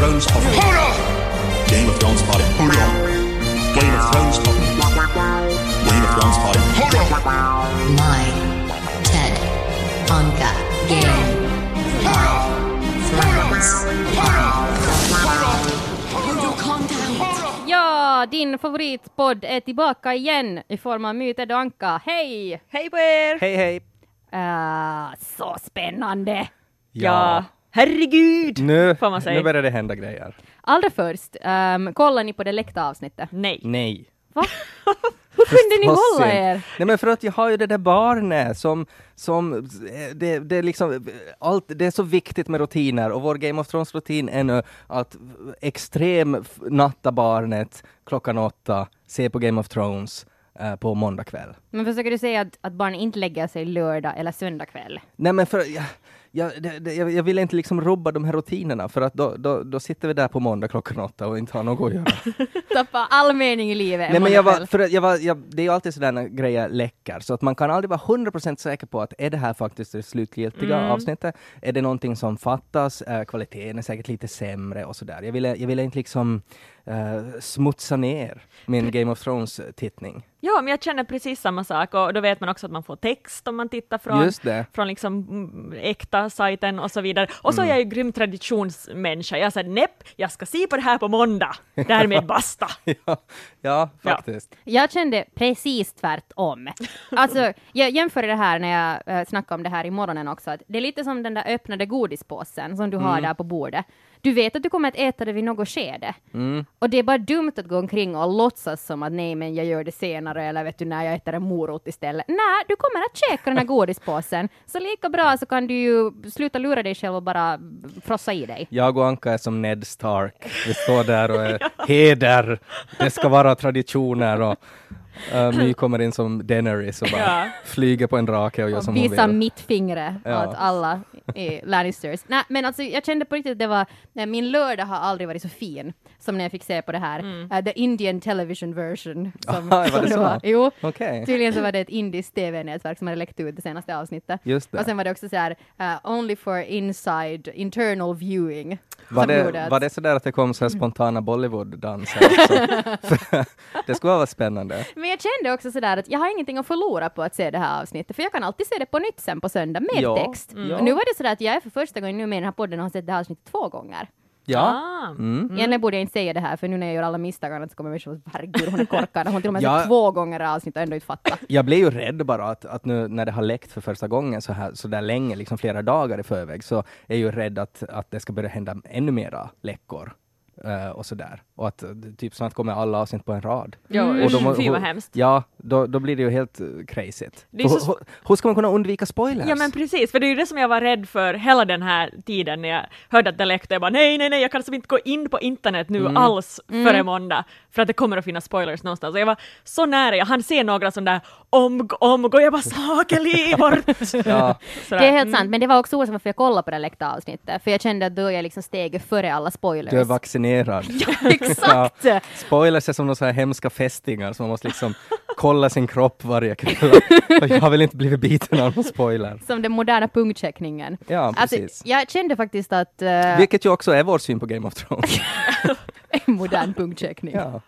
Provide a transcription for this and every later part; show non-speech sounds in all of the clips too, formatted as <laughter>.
Thrones podcast. Game of Thrones podcast. Game of Thrones podcast. Game of Thrones podcast. My TED Anka Game of Thrones Ja, din favoritpodd är tillbaka igen i form av Myted och Anka. Hej! Hej på er! Hej hej! Uh, så spännande! Ja, herregud! Nu, får man säga. nu börjar det hända grejer. Allra först, um, kollar ni på det läckta avsnittet? Nej. Nej. Va? <laughs> Hur kunde ni hålla er? Nej men för att jag har ju det där barnet som, som det, det är liksom, allt, det är så viktigt med rutiner och vår Game of Thrones-rutin är nu att extrem natta barnet klockan åtta, se på Game of Thrones eh, på måndag kväll. Men försöker du säga att, att barn inte lägger sig lördag eller söndag kväll? Nej men för, jag, det, det, jag, jag vill inte liksom rubba de här rutinerna för att då, då, då sitter vi där på måndag klockan åtta och inte har något att göra. <laughs> Tappa all mening i livet. Nej men jag var, för jag var, jag, det är ju alltid sådär när grejer läcker, så att man kan aldrig vara 100% säker på att är det här faktiskt det slutgiltiga Mm. avsnittet? Är det någonting som fattas? Kvaliteten är säkert lite sämre och sådär. Jag ville, jag ville inte liksom eh, smutsa ner min Game of Thrones-tittning. Ja, men jag känner precis samma sak och då vet man också att man får text om man tittar från, från liksom mm, äkta sajten och så vidare. Och så är jag ju grym traditionsmänniska. Jag säger nepp, jag ska se på det här på måndag. Därmed <laughs> basta. ja, ja, faktiskt. Jag kände precis tvärtom. Alltså, jag jämför det här när jag uh, snackade om det här i morgonen också, att det är lite som den där öppnade godispåsen som du har där på bordet. Du vet att du kommer att äta det vid något skede. Och det är bara dumt att gå omkring och låtsas som att nej, men jag gör det senare, eller vet du, när jag äter en morot istället. Nej, du kommer att käka den här <laughs> godispåsen. Så lika bra så kan du ju sluta lura dig själv och bara frossa i dig. Jag och Anka är som Ned Stark. Vi står där och är <laughs> heder, det ska vara traditioner och uh, My kommer in som Daenerys och bara Ja. flyger på en drake och gör som och hon visa vill. mitt finger Ja. åt alla i Lannisters. Nej, men alltså jag kände på riktigt att det var, nej, min lördag har aldrig varit så fin som när jag fick se på det här, uh, the Indian television version. <laughs> Som, Aha, <laughs> var som det så? Jo, Okej. tydligen så var det ett indiskt tv-nätverk som hade läckt ut det senaste avsnittet. Just det. Och sen var det också så här, uh, only for inside internal viewing. Var som det, var det sådär att det kom så här spontana Bollywood-danser <laughs> det skulle vara spännande. Men jag kände också sådär att jag har ingenting att förlora på att se det här avsnittet, för jag kan alltid se det på nytt sen på söndag med Ja, text. mm. Och nu var det sådär att jag är för första gången nu med i den här podden och har sett det här avsnittet två gånger. Ja, Ah. mm. Egentligen borde jag inte säga det här, för nu när jag gör alla misstagarna så kommer människor att herregud, hon är korkad. Hon till och med Ja. två gånger avsnitt och ändå inte fattat. <laughs> jag blev ju rädd bara att, att nu när det har läckt för första gången så här så där länge, liksom flera dagar i förväg, så är jag ju rädd att, att det ska börja hända ännu mera läckor. Eh, och sådär. Och att eh, typ snart kommer alla avsnitt på en rad. Ja, Och usch, då må- fy vad hemskt. Ja, då, då blir det ju helt uh. Det är Hur- så- hur- Hur ska man kunna undvika spoilers? Ja men precis, för det är ju det som jag var rädd för hela den här tiden när jag hörde att det läckte. Jag bara nej, nej, nej, jag kan alltså inte gå in på internet nu Mm. alls före måndag för att det kommer att finnas spoilers någonstans. Och jag var så nära, jag hann se några sådana där omg, omg och jag bara sakeli bort. <laughs> Ja. Sådär. Det är helt sant, men det var också orsaken varför jag kollade på det läckta avsnittet, för jag kände att då är jag liksom steget före alla spoilers. Du är vaccinerad. <laughs> Exakt! Ja. Spoilers är som några så här hemska fästingar, så man måste liksom <laughs> kolla sin kropp varje kväll. Jag har väl inte blivit biten av någon spoiler. Som den moderna punktcheckningen. Ja, Alltså, precis. jag kände faktiskt att... Uh, Vilket ju också är vår syn på Game of Thrones. <laughs> <laughs> modern punktcheckning. Ja.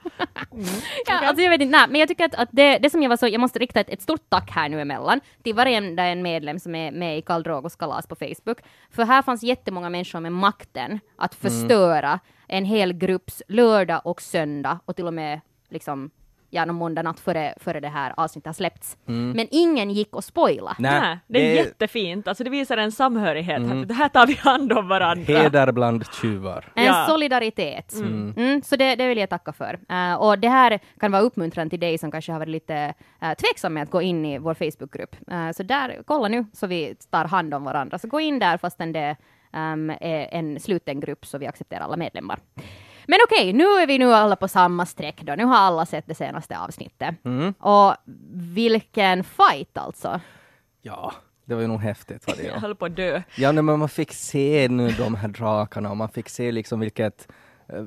Ja, alltså jag vet inte, nej, men jag tycker att, att det, det som jag var så, jag måste rikta ett, ett stort tack här nu emellan till varenda en medlem som är med i Karl Drogos kalas på Facebook. För här fanns jättemånga människor med makten att förstöra en hel grupps lördag och söndag och till och med liksom ja, någon måndag natt före, före det här avsnittet har släppts. Men ingen gick och spoila. Nej, Nej, det är det är- jättefint, alltså det visar en samhörighet. Det här tar vi hand om varandra. Heder bland tjuvar. En Ja. solidaritet. Mm, så det, det vill jag tacka för. Eh, och det här kan vara uppmuntrande till dig som kanske har varit lite uh, tveksam med att gå in i vår Facebookgrupp. Eh, så där, kolla nu så vi tar hand om varandra. Så gå in där fastän det ehm, är en sluten grupp så vi accepterar alla medlemmar. Men okej, nu är vi nu alla på samma streck då. Nu har alla sett det senaste avsnittet. Och vilken fight alltså. Ja, det var ju nog häftigt. Var det, <laughs> Jag ja. höll på att dö. Ja, nej, men man fick se nu de här drakarna och man fick se liksom vilket, eh,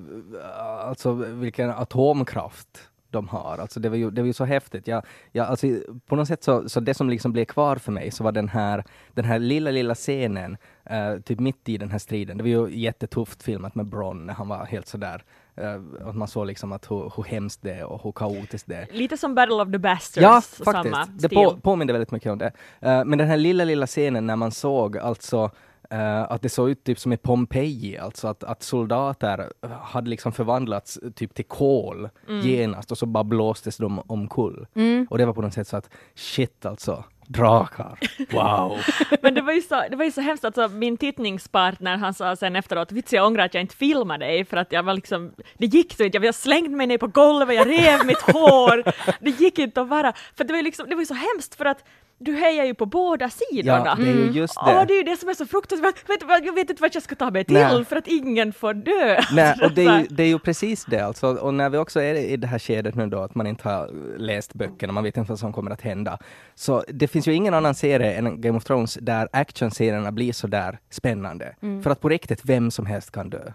alltså vilken atomkraft de har. Alltså det var ju, det var ju så häftigt. Jag, jag, alltså, på något sätt så, så det som liksom blev kvar för mig så var den här, den här lilla, lilla scenen, eh, typ mitt i den här striden. Det var ju jättetufft filmat med Bron när han var helt sådär Uh, att man såg liksom att hur, hur hemskt det är och hur kaotiskt det är. Lite som Battle of the Bastards, Ja, samma faktiskt. Det stil. på, påminner väldigt mycket om det. Eh, men den här lilla, lilla scenen när man såg alltså eh, att det såg ut typ som i Pompeji, alltså att, att soldater hade liksom förvandlats typ till kol genast och så bara blåstes de omkull. Och det var på något sätt så att shit alltså, drakar, wow. <laughs> Men det var ju så, det var ju så hemskt, alltså min tittningspartner han sa sen efteråt, vits jag ångrar att jag inte filmade dig för att jag var liksom, det gick så inte, jag slängde mig ner på golvet, jag rev mitt <laughs> hår, det gick inte att vara, för det var ju liksom, det var ju så hemskt för att du hejar ju på båda sidorna. Ja, det är ju just Åh, det. det är ju det som är så fruktansvärt, vet, vad, jag vet inte vart jag ska ta mig till Nej. för att ingen får dö. Nej, och det är, ju, <laughs> det är ju precis det alltså. Och när vi också är i det här skedet nu då, att man inte har läst böckerna, man vet inte vad som kommer att hända. Så det finns ju ingen annan serie än Game of Thrones där actionserierna blir så där spännande. För att på riktigt, vem som helst kan dö.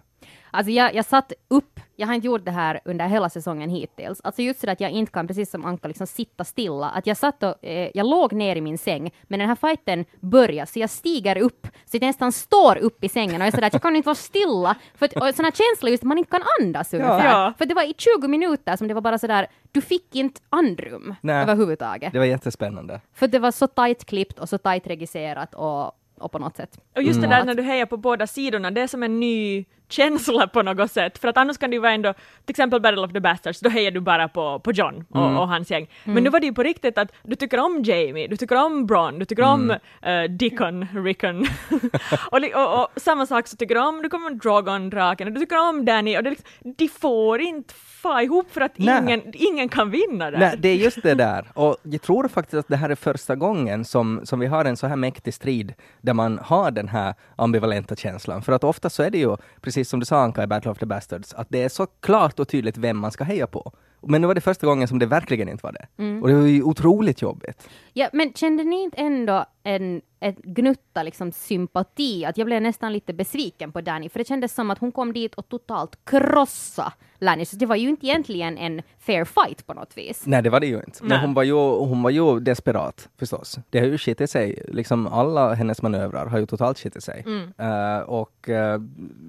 Alltså jag, jag satt upp, jag har inte gjort det här under hela säsongen hittills, alltså just så att jag inte kan, precis som Anka, liksom sitta stilla, att jag satt och, eh, jag låg ner i min säng, men den här fighten börjar, så jag stiger upp, så jag nästan står upp i sängen och jag är sådär att jag kan inte vara stilla, för att, och sån här känsla just att man inte kan andas ungefär. Ja. För det var i 20 minuter som det var bara sådär, du fick inte andrum Nej. överhuvudtaget. Det var jättespännande. För det var så tajt klippt och så tajt regisserat och, och på något sätt. Och just Mm. det där när du hejar på båda sidorna, det är som en ny känsla på något sätt. För att annars kan det ju vara ändå, till exempel Battle of the Bastards, då hejar du bara på, på John och, Mm. och hans gäng. Men nu var det ju på riktigt att du tycker om Jamie, du tycker om Bron, du tycker om Mm. eh, Dickon, Rickon. <laughs> och, och, och samma sak så tycker du om, du kommer om Drogon, draken, och du tycker om Danny, och det liksom, de får inte fa ihop för att ingen, ingen kan vinna där. Nej, det är just det där. Och jag tror faktiskt att det här är första gången som, som vi har en så här mäktig strid där man har den här ambivalenta känslan. För att ofta så är det ju, precis som du sa Anka i Battle of the Bastards, att det är så klart och tydligt vem man ska heja på. Men nu var det första gången som det verkligen inte var det. Och det var ju otroligt jobbigt. Ja, men kände ni inte ändå en, en gnutta liksom sympati? Att jag blev nästan lite besviken på Danny, för det kändes som att hon kom dit och totalt krossa Lannister. Det var ju inte egentligen en fair fight på något vis. Nej, det var det ju inte. Men hon var ju, hon var ju desperat förstås. Det har ju skitit sig. Liksom alla hennes manövrar har ju totalt skitit sig. Eh, och eh,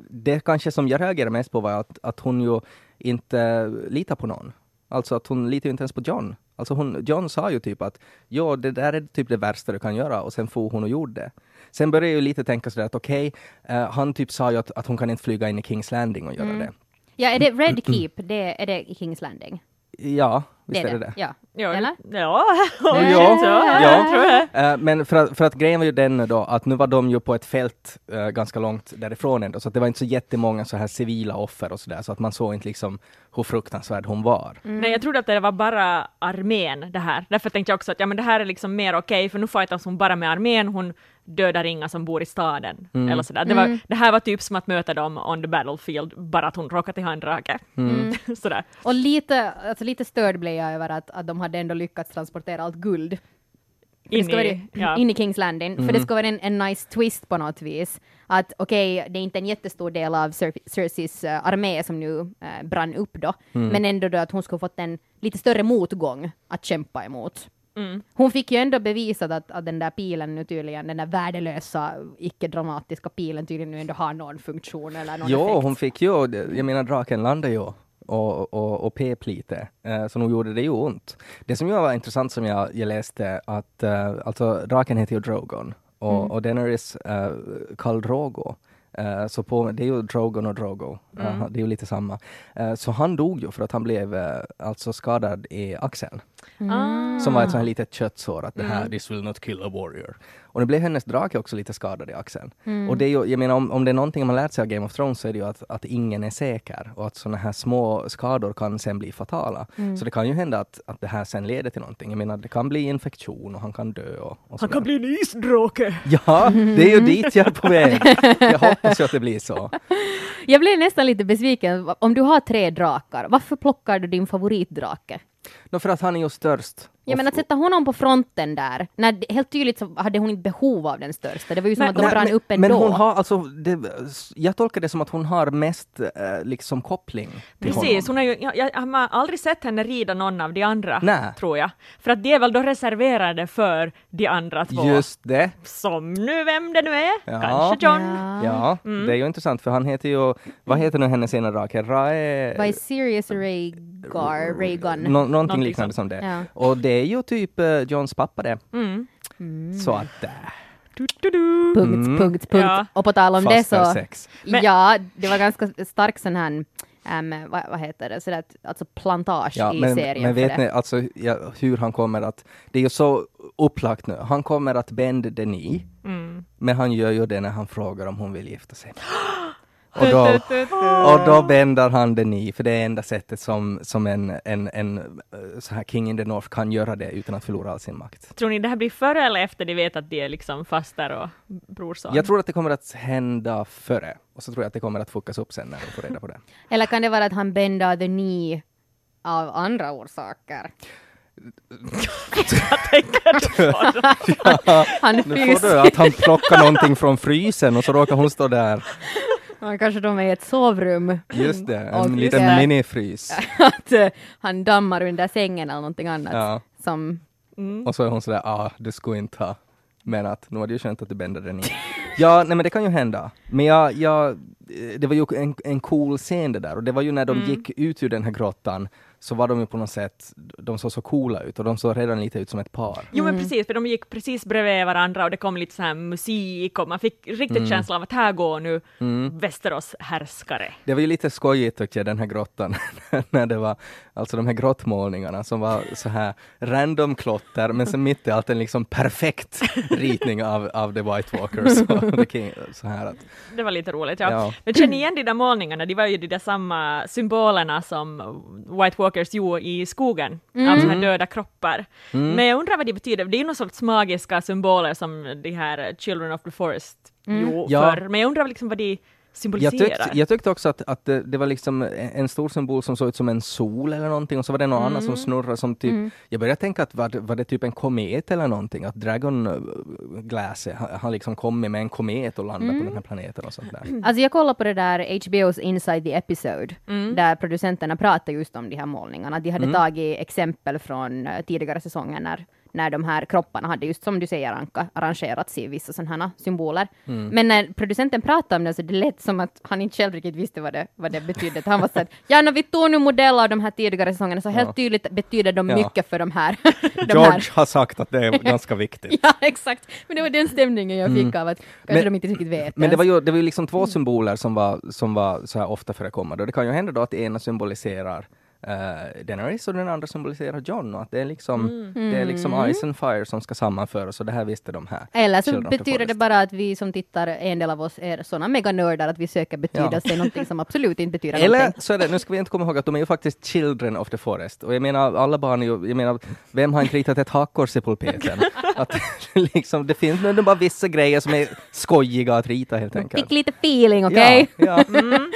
det kanske som jag reagerar mest på var att, att hon ju inte litar på någon. Alltså att hon litar ju inte ens på John. Alltså hon, John sa ju typ att ja, det där är typ det värsta du kan göra och sen får hon och gjorde det. Sen började jag ju lite tänka sådär att okej, eh, han typ sa ju att, att hon kan inte flyga in i Kings Landing och göra det. Ja, är det Red Keep? Det, är det i Kings Landing? Ja, visst är det det. Ja. Ja, Eller? Ja, <laughs> Ja, ja, ja. tror jag. Eh, men för att, för att grejen var ju den då att nu var de ju på ett fält eh, ganska långt därifrån ändå, så att det var inte så jättemånga så här civila offer och sådär, så att man såg inte liksom hur fruktansvärd hon var. Nej, jag trodde att det var bara armén det här. Därför tänkte jag också att ja, men det här är liksom mer okej, för nu fightas hon bara med armén, hon dödar inga som bor i staden. Eller sådär. Det, var, det här var typ som att möta dem on the battlefield, bara att hon råkade ha en drake. <laughs> sådär. Och lite, alltså lite störd blev jag över att, att de hade ändå lyckats transportera allt guld In ska vara, i, ja. in i Kings Landing, för det ska vara en, en nice twist på något vis. Att okej, det är inte en jättestor del av Cer Cerseis eh, armé som nu eh, brann upp då, men ändå då att hon skulle fått en lite större motgång att kämpa emot. Mm. Hon fick ju ändå bevisat att, att den där pilen nu tydligen, den där värdelösa, icke-dramatiska pilen tydligen nu ändå har någon funktion eller någon Jo, effekt. hon fick ju, jag menar draken landade ju och, och, och pep lite, eh, så nog gjorde det ju ont. Det som var intressant som jag, jag läste, att eh, alltså draken heter ju Drogon och, och Daenerys uh, Khal Drogo. Eh, så på, det är ju Drogon och Drogo, Eh, det är ju lite samma. Eh, så han dog ju för att han blev alltså skadad i axeln. Ah. Som var ett sånt här litet köttsår, att det här, this will not kill a warrior. Och nu blev hennes drake också lite skadad i axeln. Och det är ju, jag menar om, om det är någonting man lärt sig av Game of Thrones så är det ju att, att ingen är säker och att sådana här små skador kan sen bli fatala. Så det kan ju hända att, att det här sen leder till någonting. Jag menar det kan bli infektion och han kan dö och, och Han kan bli en isdrake! <laughs> Ja, det är ju dit jag är på väg. Jag hoppas ju att det blir så. <laughs> Jag blev nästan lite besviken. Om du har tre drakar, varför plockar du din favoritdrake? Nå, för att han är ju störst. Ja, men att sätta honom på fronten där, när helt tydligt så hade hon inte behov av den största. Det var ju som Men- att de Nej, brann men, upp ändå. men hon har alltså, det, jag tolkar det som att hon har mest eh, liksom koppling till Precis, honom. hon har ju, jag, jag har aldrig sett henne rida någon av de andra, Nej. tror jag. För att de är väl då reserverade för de andra två. Just det. Som nu, vem det nu är. Ja. Kanske John. Ja. Ja, det är ju intressant för han heter ju, vad heter nu hennes ena drake? Rae... By Sirius Rhaegar, Rhaegon. Nå- någonting Någonting liknande som det. Ja. Och det är ju typ eh, Johns pappa det. Mm. Så att, äh, Du, du, du. Punkt, Mm. punkt, punkt. Ja. Och på tal om det fast för så, sex. Men- ja, det var ganska stark sån här, um, vad, vad heter det, sådär, att- alltså plantage Ja, i men, serien men vet det. ni alltså, ja, hur han kommer att, det är ju så upplagt nu, han kommer att bända Denis, Mm. men han gör ju det när han frågar om hon vill gifta sig. <gasps> <gasps> Och då, <laughs> och då bändar han Denis, för det är enda sättet som, som en, en, en eh, så här King in the North kan göra det utan att förlora all sin makt. Tror ni det här blir före eller efter de vet att de är liksom faster och brorson? Jag tror att det kommer att hända före, och så tror jag att det kommer att fuckas upp sen när de får reda på det. <laughs> Eller kan det vara att han bändar the knee av andra orsaker? <laughs> Han är Nu får du att han plockar någonting från frysen och så råkar hon stå där. Ja, Kanske de är i ett sovrum. Just det, Och en just liten det. minifrys. <laughs> att eh, han dammar under sängen eller någonting annat. Ja. Som, Och så är hon sådär, ah, du skulle inte ha menat, nu var det ju skönt att du bändade den i. Ja, nej men det kan ju hända. Men jag, jag, det var ju en, en cool scen det där och det var ju när de gick ut ur den här grottan så var de ju på något sätt, de såg så coola ut och de såg redan lite ut som ett par. Jo men precis, för de gick precis bredvid varandra och det kom lite så här musik och man fick riktigt Mm. känslan av att här går nu Västerås härskare. Det var ju lite skojigt tyckte jag, den här grottan, <laughs> när det var alltså de här grottmålningarna som var så här random klotter, men sen mitt i allt en liksom perfekt ritning av, av The White Walkers. och <laughs> The King, så här att, Det var lite roligt, ja. Ja. Men känner ni igen de där målningarna? De var ju de där samma symbolerna som White Walkers gjorde i skogen, av så här döda kroppar. Men jag undrar vad de betyder. Det är ju någon sorts magiska symboler som de här Children of the Forest gjorde Ja. förr. Men jag undrar liksom vad de jag, symboliserar. tyckte, jag tyckte också att, att det, det var liksom en stor symbol som såg ut som en sol eller någonting och så var det någon annan som snurrade som typ, jag började tänka att var, var det typ en komet eller någonting, att Dragon eh, Glass har liksom kommit med en komet och landat på den här planeten och sånt där. <clears throat> alltså jag kollade på det där HBO's Inside the Episode, där producenterna pratade just om de här målningarna. De hade tagit exempel från eh, tidigare säsonger när, när de här kropparna hade just som du säger Anka, arrangerats i vissa sådana symboler. Men när producenten pratade om det så det lät som att han inte själv riktigt visste vad det, vad det betydde. Han var såhär, ja no, vi tog nu modell av de här tidigare säsongerna så helt Ja. tydligt betyder de Ja. mycket för de här. <laughs> de George här. har sagt att det är <laughs> ganska viktigt. Ja, exakt. Men det var den stämningen jag fick av att kanske Men- de inte riktigt vet. Men det var ju, det var ju liksom två symboler som var, som var så här ofta förekommande. Och det kan ju hända då att det ena symboliserar uh, Daenerys och den andra symboliserar John. Och att det är liksom, det är liksom Ice and Fire som ska sammanföras och det här visste de här. Eller så betyder det bara att vi som tittar, en del av oss är sådana meganördar att vi söker betydelse i någonting som absolut inte betyder Eller någonting. så är det, nu ska vi inte komma ihåg att de är ju faktiskt Children of the Forest. Och jag menar, alla barn är ju, jag menar, vem har inte ritat ett hakkors i pulpeten? <laughs> att liksom, det finns nu bara vissa grejer som är skojiga att rita helt enkelt. Fick lite feeling, okej? Ja, ja. <laughs>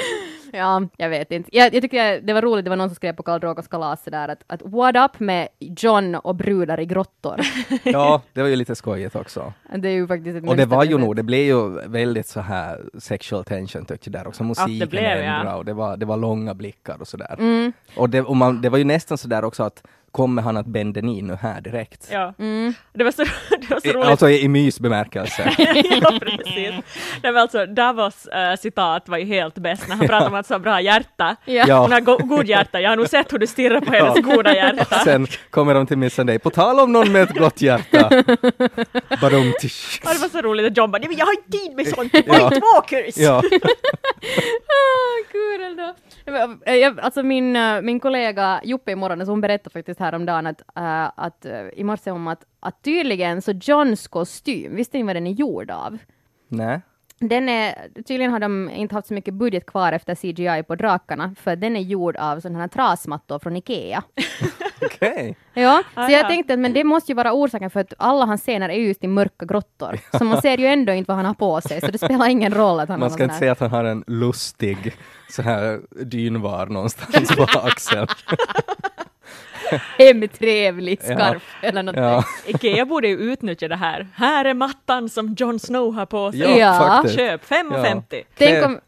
<laughs> Ja, jag vet inte. Jag, jag tycker det var roligt, det var någon som skrev på Karl Drogos kalas där att, att what up med John och brudar i grottor. <laughs> ja, det var ju lite skojigt också. det är ju faktiskt ett Och det var ju nog, det blev ju väldigt så här sexual tension tyckte jag där också. Musiken blev, ja. ändrade och det var, det var långa blickar och sådär. Mm. Och, det, och man, det var ju nästan sådär också att kommer han att bända ni nu här direkt? Ja. Mm. Det var så, <laughs> det var så I, roligt. alltså i, i mysbemärkelse. <laughs> ja, precis. Det var alltså, Davos äh, citat var ju helt bäst när han <laughs> pratade om att så bra hjärta. Ja. Ja. Hon har go- god hjärta, jag har nog sett hur du stirrar på hennes goda hjärta. Sen kommer de till Missandei. På tal om någon med ett gott hjärta. Badum, tisch. Ja, det var så roligt att John bara, "Nej, men jag har inte tid med sånt, Ja. White Walkers! Ja. Ah, kul då. Eh, alltså min, eh, min kollega Juppe i morgon, så hon berättade faktiskt häromdagen att, uh, att i morse om att, att tydligen så Johns kostym, visste ni vad den är gjord av? Nej. Den är, tydligen har de inte haft så mycket budget kvar efter CGI på drakarna, för den är gjord av sådana här trasmattor från Ikea. <laughs> Okej. Ja, Ah, så jag ja. tänkte att men det måste ju vara orsaken för att alla hans scener är just i mörka grottor. Så man ser ju ändå inte vad han har på sig, så det spelar ingen roll att han Man ska inte säga att han har en lustig så här dynvar någonstans på <laughs> axeln. <laughs> hemtrevlig scarf eller någonting. Ja, Ikea borde ju utnyttja det här. Här är mattan som Jon Snow har på sig. ja, Ja. faktiskt. Köp 5,50. Tänk om,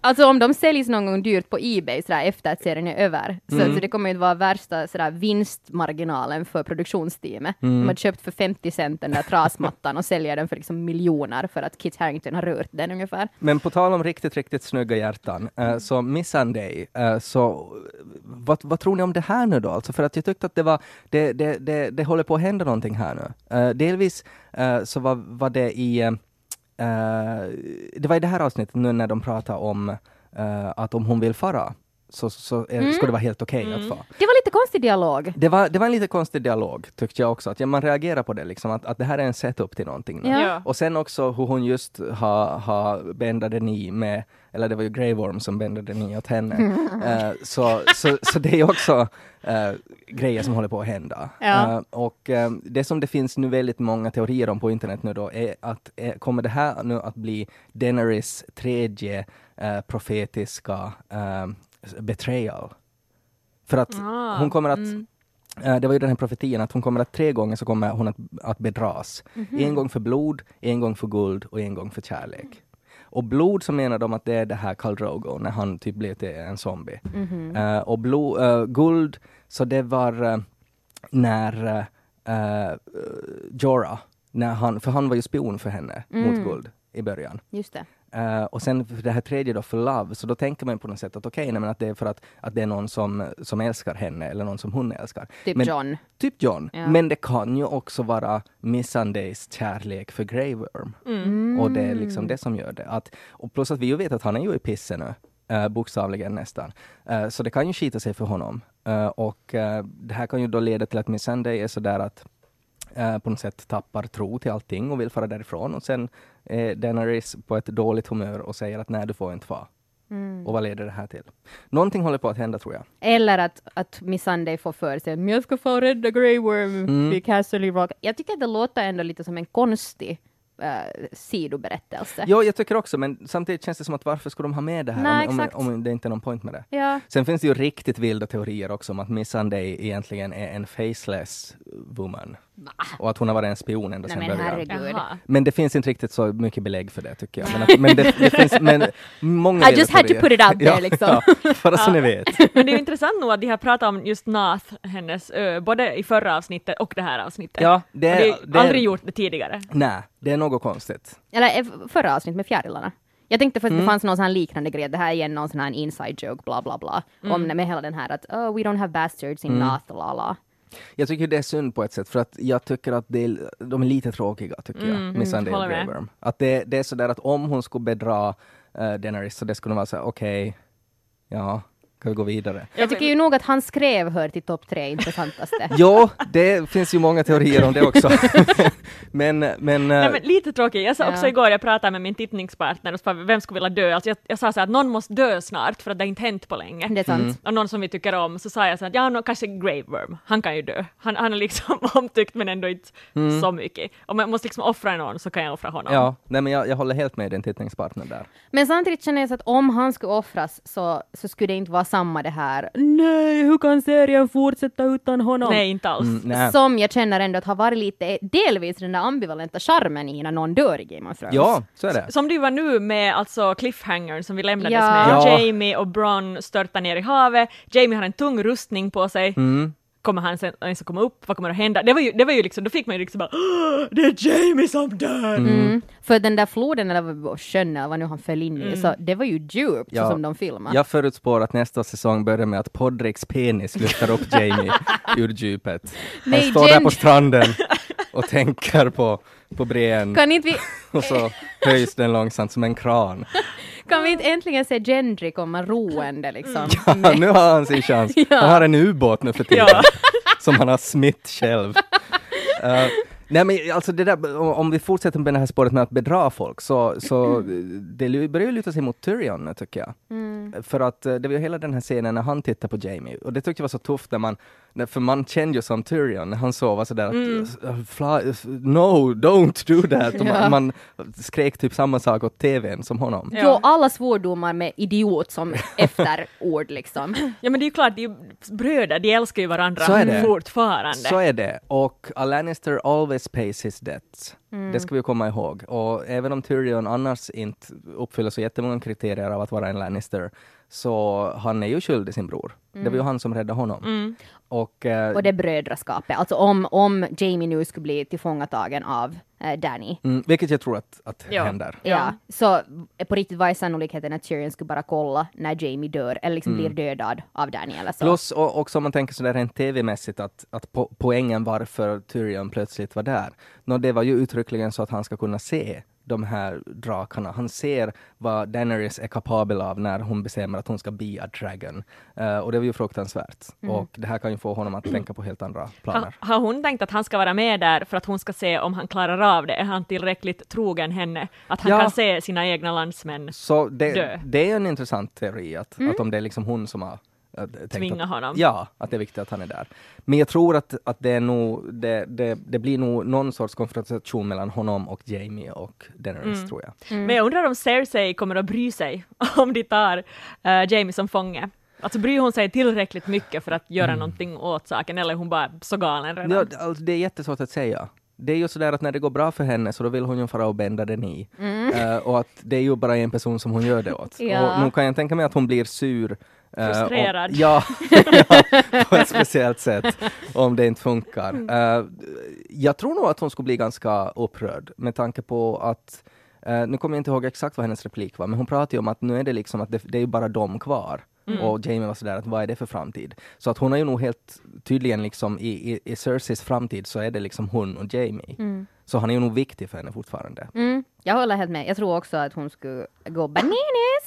alltså om de säljs någon gång dyrt på Ebay sådär efter att serien är över, så, Mm. så det kommer ju att vara värsta sådär vinstmarginalen för produktionsteamet. Mm. De har köpt för 50 cent den där trasmattan och säljer den för liksom miljoner för att Kit Harington har rört den ungefär. Men på tal om riktigt, riktigt snygga hjärtan, eh, så Missandei, uh, så vad, vad tror ni om det här nu då? Alltså för att jag tyckte att det var, det, det, det, det håller på att hända någonting här nu. Uh, delvis uh, så var, var det i, uh, det var i det här avsnittet nu när de pratade om att om hon vill fara, så, så är, ska det vara helt okej att fara. Det var lite konstig dialog. Det var, det var en lite konstig dialog, tyckte jag också. Att ja, man reagerar på det, liksom, att, att det här är en setup till någonting. Ja. Ja. Och sen också hur hon just har ha bändade ni med, eller det var ju Grey Worm som bändade ni åt henne. <laughs> Eh, så, så, så det är också eh, grejer som håller på att hända. Ja. Eh, och det som det finns nu väldigt många teorier om på internet nu då är att eh, kommer det här nu att bli Daenerys tredje profetiska betrayal? För att Ah, hon kommer att mm. Eh, Det var ju den här profetian att hon kommer att tre gånger så kommer hon att, att bedras. Mhm. En gång för blod, en gång för guld och en gång för kärlek. Och blod så menar de att det är det här Khal Drogo när han typ blev till en zombie. Mhm. Eh, och blod, eh, guld, så det var eh, när uh, Jorah, när han, för han var ju spion för henne Mm. mot guld i början. Just det. Eh, och sen för det här tredje då, för love, så då tänker man på något sätt att okej, men att det är för att, att det är någon som, som älskar henne eller någon som hon älskar. Typ men, John. Typ John. Ja. Men det kan ju också vara Missandei's kärlek för Grey Worm. Mm. Och det är liksom det som gör det. Att, och plus att vi ju vet att han är ju i pissen nu. Uh, bokstavligen nästan. Eh, så det kan ju skita sig för honom. Eh, och eh, det här kan ju då leda till att Missandei är sådär att eh, på något sätt tappar tro till allting och vill fara därifrån. Och sen är Daenerys på ett dåligt humör och säger att nej, du får inte fara. Mm. Och vad leder det här till? Någonting håller på att hända tror jag. Eller att, att Missandei får för sig att jag ska få rädda Grey Worm Mm. vid Castle Rock. Jag tycker att det låter ändå lite som en konstig uh, sidoberättelse. Ja, jag tycker också, men samtidigt känns det som att varför skulle de ha med det här Nej, om, om, om det inte är någon point med det? Ja. Sen finns det ju riktigt vilda teorier också om att Missandei egentligen är en faceless woman. Och att hon har varit en spion ända sedan men början. Men det finns inte riktigt så mycket belägg för det tycker jag. Men, att, men det, <laughs> det finns men många I just had to put it out <laughs> there, ja, liksom. Ja, bara så ni vet. <laughs> Men det är intressant nog att de har pratat om just Nath, hennes ö, både i förra avsnittet och det här avsnittet. Ja, det, och är- det, aldrig gjort det tidigare. Nej, det är något konstigt. Eller eh, förra avsnitt med fjärilarna. Jag tänkte för att Mm. det fanns någon sån här liknande grej, det här är igen någon sån här inside joke, bla bla bla, om med hela den här att oh, we don't have bastards Mm. in North, la la. Jag tycker det är synd på ett sätt, för att jag tycker att det är, de är lite tråkiga, tycker jag, Mm, Missandei och håller Grey med. Worm. Att det, det är sådär att om hon skulle bedra uh, Daenerys, så det skulle vara såhär, okej, ja, kan vi gå vidare? Jag tycker ju nog att han skrev hör till topp tre intressantaste. <laughs> Jo, det finns ju många teorier om det också. <laughs> men, men, Nej, eh, men lite tråkigt. Jag sa Ja. också igår, jag pratade med min tittningspartner och sa vem skulle vilja dö. Alltså jag, jag sa så här att någon måste dö snart för att det har inte hänt på länge. Det är sant. Mm. Och någon som vi tycker om, så sa jag så att ja, no, kanske Grave Worm, han kan ju dö. Han, han är liksom <laughs> omtyckt men ändå inte så mycket. Om jag måste liksom offra någon så kan jag offra honom. Mm. ja, nej, men jag, jag håller helt med din tittningspartner där. Men samtidigt känner jag så att om han skulle offras så, så skulle det inte vara samma det här nej, hur kan serien fortsätta utan honom? Nej, inte alls. Mm, nej. Som jag känner ändå att har varit lite, delvis den där ambivalenta charmen i när någon dör i Game of Thrones. Ja, så är det. Som det var nu med alltså cliffhangern som vi lämnades Ja. med. Ja. Jamie och Bron störtar ner i havet. Jamie har en tung rustning på sig. Mm. Kommer han sen ens komma upp? Vad kommer att hända? Det var ju, det var ju liksom, då fick man ju liksom bara "Åh, det är Jamie som dör! Mm. För den där floden eller vad- sjön eller vad nu han föll in i, så det var ju djupt Ja. så som de filmade. Jag förutspår att nästa säsong börjar med att Podricks penis lyfter upp Jamie <laughs> ur djupet. Han Nej, står där Jen- på stranden och tänker på, på Brienne Kan inte vi, och så <laughs> höjs den långsamt som en kran. Kan vi inte äntligen se Gendry komma roende liksom? <laughs> Ja, nu har han sin chans. <laughs> Han har en ubåt nu för tiden <laughs> som han har smitt själv. Eh, Nej men alltså det där, om- vi fortsätter med det här spåret med att bedra folk så, så det börjar ju luta sig mot Tyrion nu tycker jag. För att eh, det var ju hela den här scenen när han tittar på Jamie och det tyckte jag var så tufft när man, för man kände ju som Tyrion när han sov sådär att uh, fly, no, don't do that. <laughs> Och Ja. man, man skrek typ samma sak åt TVn som honom. Ja. Alla svordomar med idiot som <laughs> efterord liksom. Ja men det är ju klart, de bröder, de älskar ju varandra Så är det. fortfarande. Så är det. Och a Lannister always pays his debts. Det ska vi komma ihåg. Och även om Tyrion annars inte uppfyller så jättemånga kriterier av att vara en Lannister, så han är ju skyldig sin bror. Det var ju han som räddade honom. Och, eh, Och det brödraskapet. Alltså om, om Jamie nu skulle bli tillfångatagen av eh, Danny. mm, vilket jag tror att, att Ja. händer. Ja. så på riktigt vad är sannolikheten att Tyrion skulle bara kolla när Jamie dör eller liksom blir dödad av Danny eller så? Plus och, också om man tänker sådär rent tv-mässigt att, att po poängen varför Tyrion plötsligt var där. Nå, det var ju uttryckligen så att han ska kunna se de här drakarna. Han ser vad Daenerys är kapabel av när hon bestämmer att hon ska be a dragon. Eh, och det var ju fruktansvärt. Och det här kan ju få honom att tänka på helt andra planer. har hon tänkt att han ska vara med där för att hon ska se om han klarar av det? Är han tillräckligt trogen henne? Att han Ja. kan se sina egna landsmän Så det, dö. det är en intressant teori, att, att om det är liksom hon som har tvinga att, honom? Ja, att det är viktigt att han är där. Men jag tror att, att det, är nog, det, det, det blir nog någon sorts konfrontation mellan honom och Jamie och Daenerys, tror jag. Men jag undrar om Cersei kommer att bry sig <laughs> om de tar eh, Jamie som fånge. Alltså bryr hon sig tillräckligt mycket för att göra någonting åt saken eller är hon bara så galen redan? Ja, alltså, det är jättesvårt att säga. Det är ju sådär att när det går bra för henne så då vill hon ju fara och bända den i. Eh, och att det är ju bara en person som hon gör det åt. <laughs> Ja. Och nu kan jag tänka mig att hon blir sur. Eh, Frustrerad. Och, ja, <laughs> ja, på ett speciellt sätt. Om det inte funkar. Eh, jag tror nog att hon skulle bli ganska upprörd med tanke på att eh, nu kommer jag inte ihåg exakt vad hennes replik var, men hon pratade ju om att nu är det liksom att det, det är bara de kvar. Och Jamie var sådär att vad är det för framtid? Så att hon har ju nog helt tydligen liksom i, i, i Cerseis framtid så är det liksom hon och Jamie. Så han är ju nog viktig för henne fortfarande. Mm, jag håller helt med. Jag tror också att hon skulle gå bananas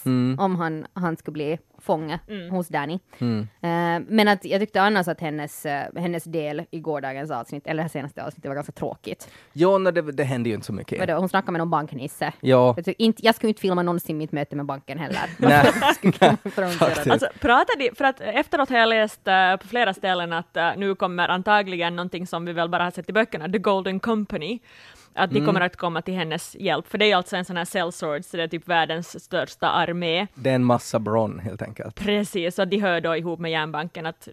Mm. om han, han skulle bli fånge hos Danny. Mm. Eh, men att jag tyckte annars att hennes, eh, hennes del i gårdagens avsnitt, eller det senaste avsnittet, var ganska tråkigt. Ja, nej, det, det händer ju inte så mycket. Vadå, Hon snackade med någon banknisse. Ja, Jag, inte, jag skulle inte filma någonsin mitt möte med banken heller. <laughs> nej. <laughs> <laughs> Alltså, pratar de, för att efteråt har jag läst eh, på flera ställen att nu kommer antagligen någonting som vi väl bara har sett i böckerna, The Golden Company, att de Mm. kommer att komma till hennes hjälp, för det är ju alltså en sån här sellswords, det är typ världens största armé. Det är en massa bron helt enkelt. Precis, och de hör då ihop med järnbanken att,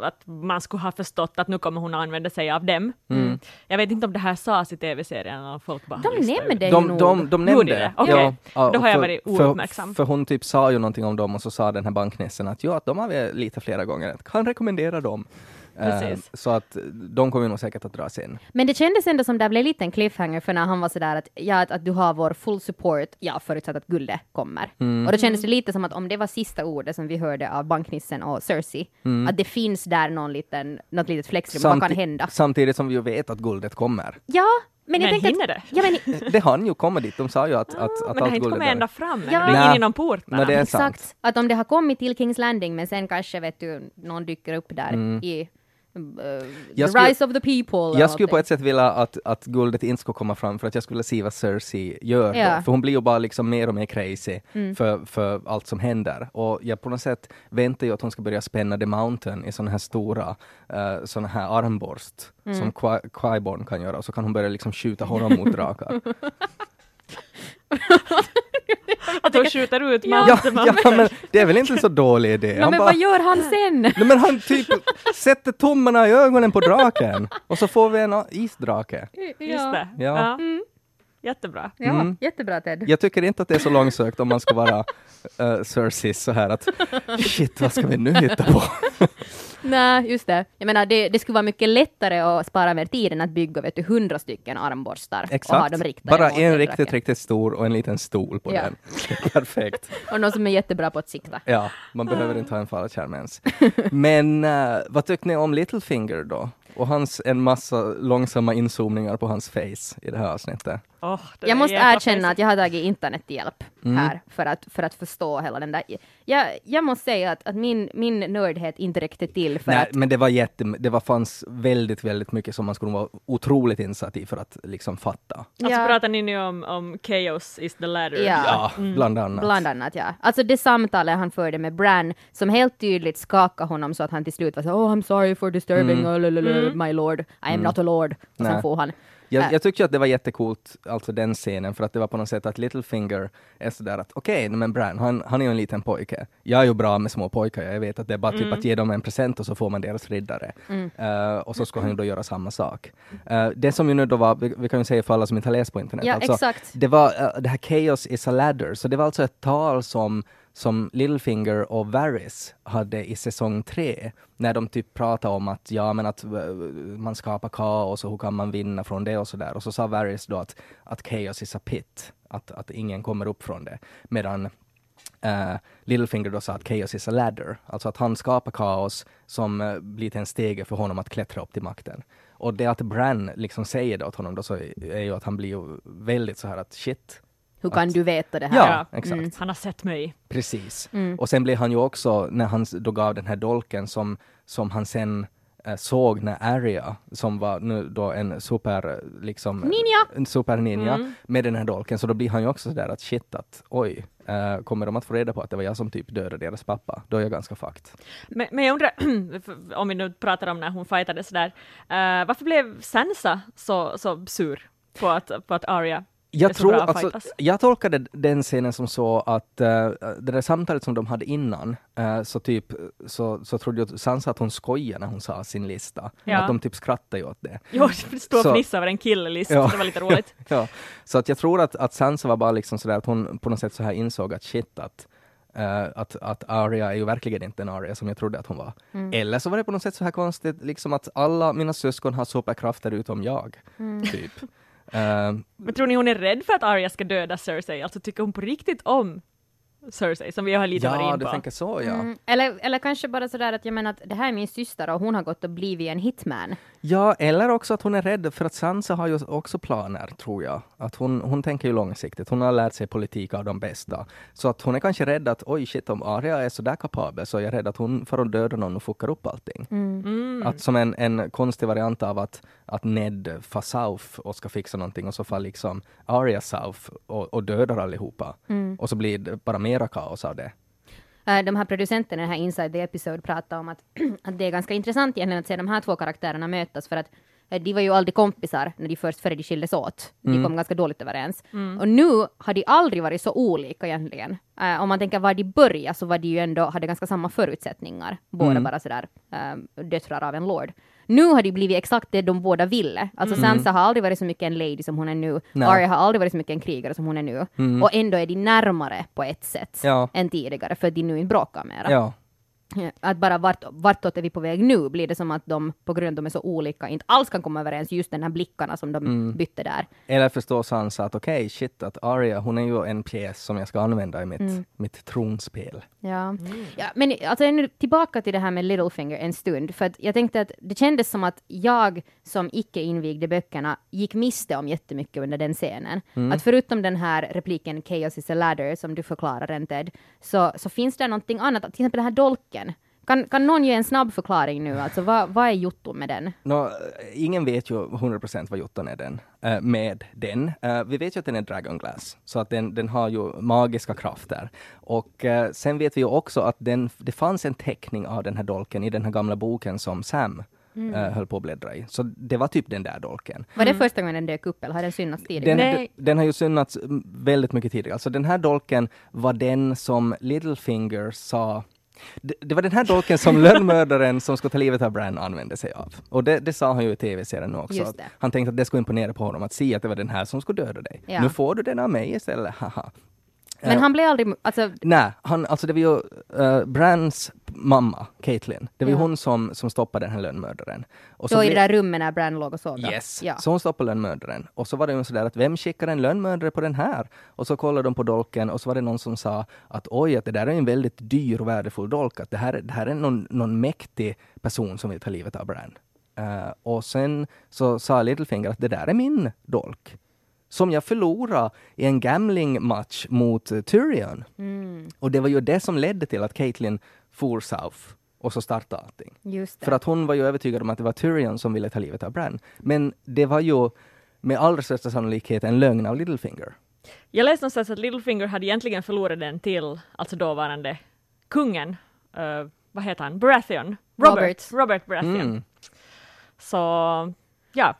att man skulle ha förstått att nu kommer hon att använda sig av dem. Mm. Jag vet inte om det här sades i tv-serien, och folk bara De nämnde det ju De, nog. de, de Gjorde nämnde det? Okej. ja, Då har jag för- varit för, ouppmärksam. För hon typ sa ju någonting om dem och så sa den här banknissen att ja, att de har vi lite flera gånger, kan rekommendera dem. Eh, Precis. så att de kommer nog säkert att dras in. Men det kändes ändå som det blev lite en cliffhanger för när han var sådär att, ja, att, att du har vår full support, ja, förutsatt att guldet kommer. Mm. Och då kändes det lite som att om det var sista ordet som vi hörde av banknissen och Cersei, att det finns där någon liten, något litet flexrum, vad kan Mm. Samti- hända? Samtidigt som vi ju vet att guldet kommer. Ja, men jag Men hinner att, det? Ja, men, <laughs> Det hann ju komma dit, de sa ju att, att, att Men allt det har inte kommit ända fram Ja. det är Nej. ingen inom portarna. Nej, det är sant. exakt. Att om det har kommit till Kings Landing, men sen kanske vet du, någon dyker upp där i uh, The Jag skulle- Rise of the People. Jag skulle på ett sätt vilja att, att guldet inte skulle komma fram för att jag skulle se vad Cersei gör då. För hon blir ju bara liksom mer och mer crazy för, för allt som händer. Och jag på något sätt väntar ju att hon ska börja spänna The Mountain i sådana här stora uh, såna här armborst som Qui- Qui-Gon kan göra och så kan hon börja liksom skjuta honom mot drakar. <laughs> <laughs> Att hon skjuter ut Ja. ja, ja, men det är väl inte en så dålig idé. Han men bara, vad gör han sen? Nej, men han typ sätter tummarna i ögonen på draken och så får vi en isdrake. Just det. Ja. Jättebra. Ja, Mm. jättebra Ted. Jag tycker inte att det är så långsökt om man ska vara uh, Cersei så här att shit, vad ska vi nu hitta på? Nej, just det. Jag menar, det, det skulle vara mycket lättare att spara mer tid än att bygga vet du, hundra stycken armborstar och ha Exakt. dem riktade Bara en riktigt, riktigt stor och en liten stol på Ja. den. <laughs> Perfekt. <laughs> Och någon som är jättebra på att sikta. Ja, man behöver inte ha en fallskärm ens. Men eh, vad tyckte ni om Littlefinger då? Och hans en massa långsamma inzoomningar på hans face i det här avsnittet. Det Jag måste erkänna att jag har tagit internethjälp här för att, för att förstå hela den där. Jag, jag måste säga att, att min, min nördhet inte räckte till för Nej, att men det var jätte, det var, fanns väldigt, väldigt mycket som man skulle vara otroligt insatt i för att liksom fatta. Alltså Ja. pratar ni nu om, om chaos is the ladder? Ja. Ja, bland annat. Bland annat ja. Alltså det samtalet han förde med Bran som helt tydligt skakade honom så att han till slut var så oh I'm sorry for disturbing mm. my lord, I am not a lord. Och sen Nej. får han. Jag, Äh. jag tycker att det var jättekult, alltså den scenen, för att det var på något sätt att Littlefinger är sådär att okej, men Bran, han, han är ju en liten pojke. Jag är ju bra med små pojkar, jag vet att det är bara typ att ge dem en present och så får man deras riddare. Eh, och så ska han ju då göra samma sak. Eh, det som ju nu då var, vi, vi kan ju säga för alla som inte har läst på internet, Ja, alltså, exakt. det var eh, det här Chaos is a ladder, så det var alltså ett tal som som Littlefinger och Varys hade i säsong tre, när de typ pratade om att ja men att eh, man skapar kaos och hur kan man vinna från det och så där. Och så sa Varys då att, att chaos is a pit, att, att ingen kommer upp från det. Medan uh, Littlefinger då sa att chaos is a ladder, alltså att han skapar kaos som uh, blir till en stege för honom att klättra upp till makten. Och det att Bran liksom säger det åt honom då så är ju att han blir ju väldigt så här att shit, hur kan Att- du veta det här? Ja, Ja. exakt. Han har sett mig. Precis. Mm. Och sen blev han ju också, när han då gav den här dolken som, som han sen eh, såg när Arya, som var nu då en super, eh, liksom, Ninja! en super ninja, Mm. med den här dolken, så då blir han ju också sådär att shit att oj, eh, kommer de att få reda på att det var jag som typ dödade deras pappa? Då är jag ganska fucked. Men, men jag undrar, <clears throat> om vi nu pratar om när hon fightade sådär, uh, varför blev Sansa så, så sur på att, på att Arya Jag tror, alltså, jag tolkade den scenen som så att uh, det där samtalet som de hade innan, eh, så typ så, så trodde jag Sansa att hon skojade när hon sa sin lista. Ja. Att de typ skrattade ju åt det. Jo, stod och fnissade över en killelist, Ja. det var lite roligt. <laughs> Ja, så att jag tror att, att Sansa var bara liksom sådär att hon på något sätt så här insåg att shit att eh, att, att Arya är ju verkligen inte en Arya som jag trodde att hon var. Eller så var det på något sätt så här konstigt, liksom att alla mina syskon har superkrafter utom jag. Typ. <laughs> Eh, Men tror ni hon är rädd för att Arya ska döda Cersei? Alltså tycker hon på riktigt om Cersei, som vi har lite varit ja, in du på? tänker så ja. Mm, eller, eller kanske bara sådär att jag menar att det här är min syster och hon har gått och blivit en hitman. Ja, eller också att hon är rädd för att Sansa har ju också planer, tror jag. Att hon, hon tänker ju långsiktigt. Hon har lärt sig politik av de bästa. Så att hon är kanske rädd att oj shit, om Arya är så där kapabel så är jag rädd att hon får att döda någon och fuckar upp allting. Mm. Att som en, en konstig variant av att, att Ned far south och ska fixa någonting och så far liksom Arya south och, och dödar allihopa. Och så blir det bara mera kaos av det. Eh, De här producenterna i den här Inside the Episode pratar om att, <clears throat> att det är ganska intressant egentligen att se de här två karaktärerna mötas för att eh, de var ju aldrig kompisar när de först före de skildes åt. De kom ganska dåligt överens. Och nu har de aldrig varit så olika egentligen. Eh, om man tänker var de började så var de ju ändå, hade ganska samma förutsättningar. Båda bara sådär uh, döttrar av en lord. Nu har de blivit exakt det de båda ville. Alltså Sansa har aldrig varit så mycket en lady som hon är nu. Nej. Arya har aldrig varit så mycket en krigare som hon är nu. Och ändå är de närmare på ett sätt Ja. än tidigare för att de nu inte bråkar mera. Ja. <laughs> Att bara vart, vartåt är vi på väg nu blir det som att de på grund av att de är så olika inte alls kan komma överens just den här blickarna som de Mm. bytte där. Eller förstår Sansa att okej, shit, att Arya, hon är ju en pjäs som jag ska använda i mitt, mitt tronspel. Ja. ja men alltså nu tillbaka till det här med Littlefinger en stund, för att jag tänkte att det kändes som att jag som icke invigde böckerna gick miste om jättemycket under den scenen. Att förutom den här repliken Chaos is a ladder som du förklarar en Ted, så, så finns det någonting annat, till exempel den här dolken. Kan, kan någon ge en snabb förklaring nu? Alltså vad, vad är jotto med den? Nå, ingen vet ju 100% vad Jotun är den, eh, med den. Eh, vi vet ju att den är Dragonglass, så att den, den har ju magiska krafter. Och eh, sen vet vi ju också att den, det fanns en teckning av den här dolken i den här gamla boken som Sam Mm. eh, höll på att bläddra i. Så det var typ den där dolken. Var det första gången den dök upp eller har den synats tidigare? Den, Nej. den, den har ju synnats mm, väldigt mycket tidigare. Alltså den här dolken var den som Littlefinger sa det, det var den här dolken som lönnmördaren som ska ta livet av Bran använde sig av. Och det, det sa han ju i tv-serien också. Han tänkte att det skulle imponera på honom att se att det var den här som skulle döda dig. Ja. Nu får du den av mig istället, haha. Men Eh, han blev aldrig, alltså Nej, han, alltså det var ju uh, Brans mamma, Caitlyn. Det var ju Ja. hon som, som stoppade den här lönnmördaren. Och så då i det där rummet när Bran låg och sov? då? Yes, Ja. så hon stoppade lönnmördaren. Och så var det ju sådär att vem skickar en lönnmördare på den här? Och så kollade de på dolken och så var det någon som sa att oj, att det där är en väldigt dyr och värdefull dolk. Att det här, är- det här är någon, någon mäktig person som vill ta livet av Bran. Eh, och sen så sa Littlefinger att det där är min dolk. Som jag förlorade i en gambling-match mot uh, Tyrion. Och det var ju det som ledde till att Caitlyn for south och så startade allting. För att hon var ju övertygad om att det var Tyrion som ville ta livet av Bran. Men det var ju med allra största sannolikhet en lögn av Littlefinger. Jag läste någonstans att Littlefinger hade egentligen förlorat den till, alltså dåvarande kungen, eh, vad heter han, Baratheon? Robert, Robert. Robert Baratheon. Mm. Så, ja.